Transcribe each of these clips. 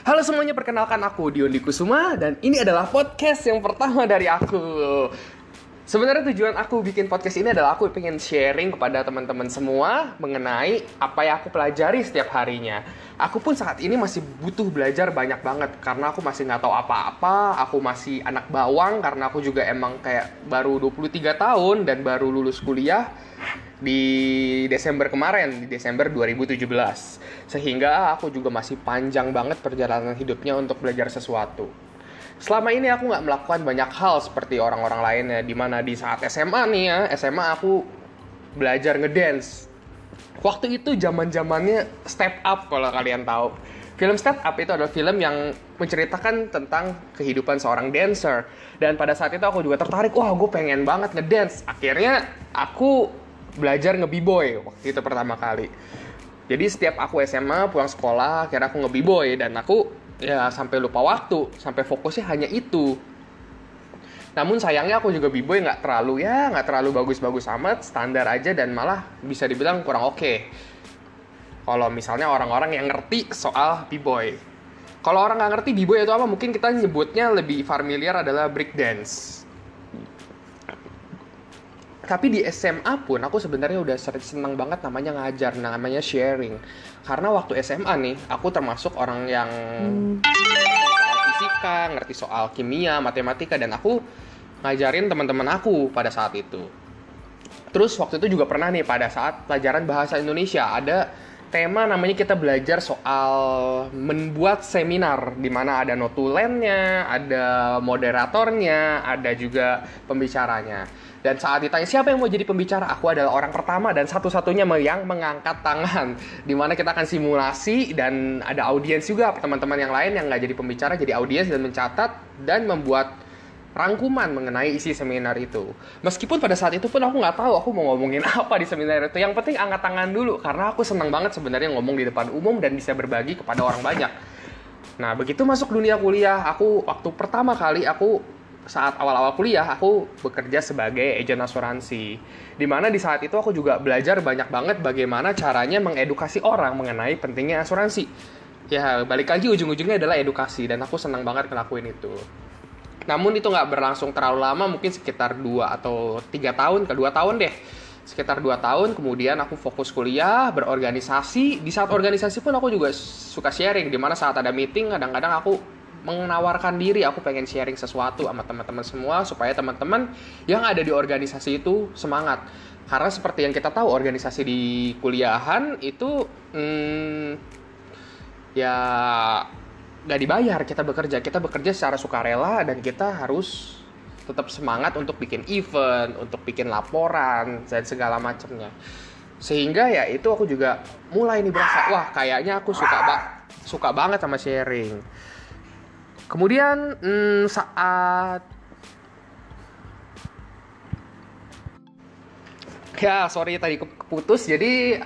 Halo semuanya, perkenalkan aku Dion Kusuma dan ini adalah podcast yang pertama dari aku. Sebenarnya tujuan aku bikin podcast ini adalah aku pengen sharing kepada teman-teman semua mengenai apa yang aku pelajari setiap harinya. Aku pun saat ini masih butuh belajar banyak banget karena aku masih nggak tahu apa-apa, aku masih anak bawang karena aku juga emang kayak baru 23 tahun dan baru lulus kuliah di Desember kemarin, di Desember 2017. Sehingga aku juga masih panjang banget perjalanan hidupnya untuk belajar sesuatu. Selama ini aku nggak melakukan banyak hal seperti orang-orang lainnya, di mana di saat SMA nih ya, SMA aku belajar ngedance. Waktu itu zaman zamannya Step Up kalau kalian tahu. Film Step Up itu adalah film yang menceritakan tentang kehidupan seorang dancer. Dan pada saat itu aku juga tertarik, wah gue pengen banget ngedance. Akhirnya aku belajar nge-b-boy waktu itu pertama kali. Jadi setiap aku SMA pulang sekolah, kira aku nge-b-boy dan aku ya sampai lupa waktu, sampai fokusnya hanya itu. Namun sayangnya aku juga b-boy nggak terlalu ya nggak terlalu bagus-bagus amat, standar aja dan malah bisa dibilang kurang oke. Okay. Kalau misalnya orang-orang yang ngerti soal b-boy. Kalau orang nggak ngerti b-boy itu apa, mungkin kita nyebutnya lebih familiar adalah break dance tapi di SMA pun aku sebenarnya udah seneng banget namanya ngajar namanya sharing karena waktu SMA nih aku termasuk orang yang hmm. soal fisika ngerti soal kimia matematika dan aku ngajarin teman-teman aku pada saat itu terus waktu itu juga pernah nih pada saat pelajaran bahasa Indonesia ada tema namanya kita belajar soal membuat seminar di mana ada notulennya, ada moderatornya, ada juga pembicaranya. Dan saat ditanya siapa yang mau jadi pembicara, aku adalah orang pertama dan satu-satunya yang mengangkat tangan. Di mana kita akan simulasi dan ada audiens juga teman-teman yang lain yang nggak jadi pembicara jadi audiens dan mencatat dan membuat rangkuman mengenai isi seminar itu. Meskipun pada saat itu pun aku nggak tahu aku mau ngomongin apa di seminar itu. Yang penting angkat tangan dulu karena aku senang banget sebenarnya ngomong di depan umum dan bisa berbagi kepada orang banyak. Nah begitu masuk dunia kuliah, aku waktu pertama kali aku saat awal-awal kuliah aku bekerja sebagai agen asuransi. Di mana di saat itu aku juga belajar banyak banget bagaimana caranya mengedukasi orang mengenai pentingnya asuransi. Ya balik lagi ujung-ujungnya adalah edukasi dan aku senang banget ngelakuin itu. Namun itu nggak berlangsung terlalu lama, mungkin sekitar 2 atau tiga tahun, ke 2 tahun deh. Sekitar 2 tahun, kemudian aku fokus kuliah, berorganisasi. Di saat organisasi pun aku juga suka sharing, di mana saat ada meeting kadang-kadang aku menawarkan diri aku pengen sharing sesuatu sama teman-teman semua supaya teman-teman yang ada di organisasi itu semangat karena seperti yang kita tahu organisasi di kuliahan itu hmm, ya nggak dibayar. Kita bekerja kita bekerja secara sukarela dan kita harus tetap semangat untuk bikin event untuk bikin laporan dan segala macamnya. Sehingga ya itu aku juga mulai nih berasa wah kayaknya aku suka ba suka banget sama sharing. Kemudian hmm, saat ya sorry tadi keputus. Jadi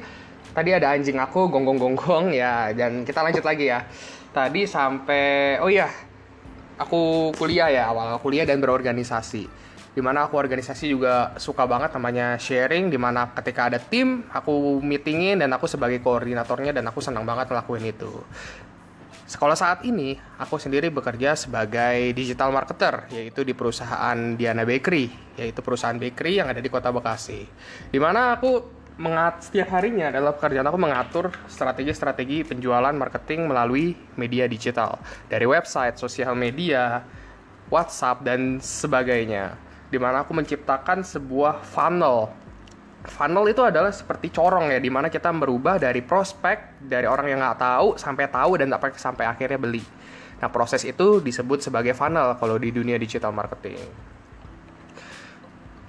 tadi ada anjing aku gonggong-gonggong ya. Dan kita lanjut lagi ya. Tadi sampai oh iya aku kuliah ya awal kuliah dan berorganisasi di mana aku organisasi juga suka banget namanya sharing di mana ketika ada tim aku meetingin dan aku sebagai koordinatornya dan aku senang banget ngelakuin itu Sekolah saat ini, aku sendiri bekerja sebagai digital marketer, yaitu di perusahaan Diana Bakery, yaitu perusahaan bakery yang ada di kota Bekasi. Di mana aku mengat setiap harinya adalah pekerjaan aku mengatur strategi-strategi penjualan marketing melalui media digital. Dari website, sosial media, WhatsApp dan sebagainya. Di mana aku menciptakan sebuah funnel. Funnel itu adalah seperti corong ya di mana kita merubah dari prospek dari orang yang nggak tahu sampai tahu dan sampai sampai akhirnya beli. Nah proses itu disebut sebagai funnel kalau di dunia digital marketing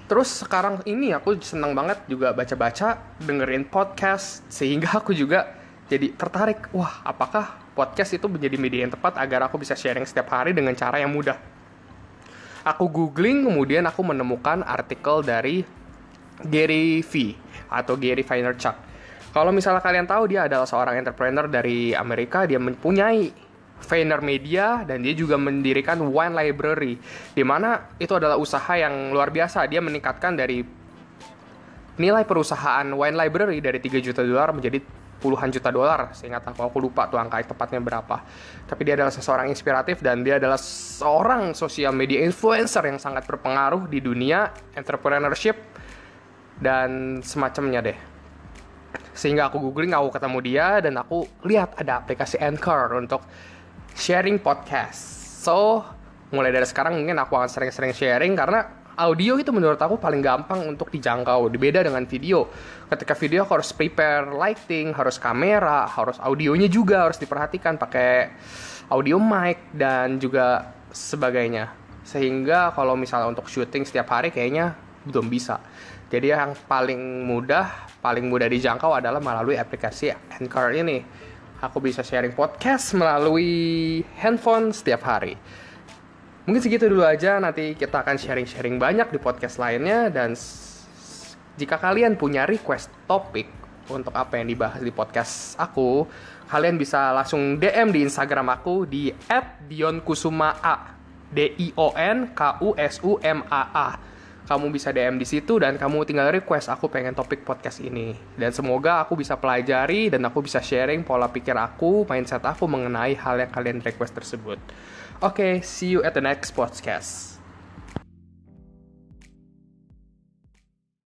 terus sekarang ini aku senang banget juga baca-baca dengerin podcast sehingga aku juga jadi tertarik. Wah apakah podcast itu menjadi media yang tepat agar aku bisa sharing setiap hari dengan cara yang mudah? Aku googling kemudian aku menemukan artikel dari Gary V atau Gary Vaynerchuk. Kalau misalnya kalian tahu dia adalah seorang entrepreneur dari Amerika, dia mempunyai Vayner Media dan dia juga mendirikan Wine Library di mana itu adalah usaha yang luar biasa. Dia meningkatkan dari nilai perusahaan Wine Library dari 3 juta dolar menjadi puluhan juta dolar. Seingat aku aku lupa tuh angka tepatnya berapa. Tapi dia adalah seseorang inspiratif dan dia adalah seorang sosial media influencer yang sangat berpengaruh di dunia entrepreneurship dan semacamnya deh. Sehingga aku googling aku ketemu dia dan aku lihat ada aplikasi Anchor untuk sharing podcast so mulai dari sekarang mungkin aku akan sering-sering sharing karena audio itu menurut aku paling gampang untuk dijangkau. Beda dengan video. Ketika video aku harus prepare lighting, harus kamera, harus audionya juga harus diperhatikan pakai audio mic dan juga sebagainya. Sehingga kalau misalnya untuk syuting setiap hari kayaknya belum bisa. Jadi yang paling mudah, paling mudah dijangkau adalah melalui aplikasi Anchor ini. Aku bisa sharing podcast melalui handphone setiap hari. Mungkin segitu dulu aja, nanti kita akan sharing-sharing banyak di podcast lainnya dan jika kalian punya request topik untuk apa yang dibahas di podcast aku, kalian bisa langsung DM di Instagram aku di @dionkusumaa. D I O N K U S U M A A. Kamu bisa DM di situ dan kamu tinggal request aku pengen topik podcast ini. Dan semoga aku bisa pelajari dan aku bisa sharing pola pikir aku, mindset aku mengenai hal yang kalian request tersebut. Okay, see you at the next podcast.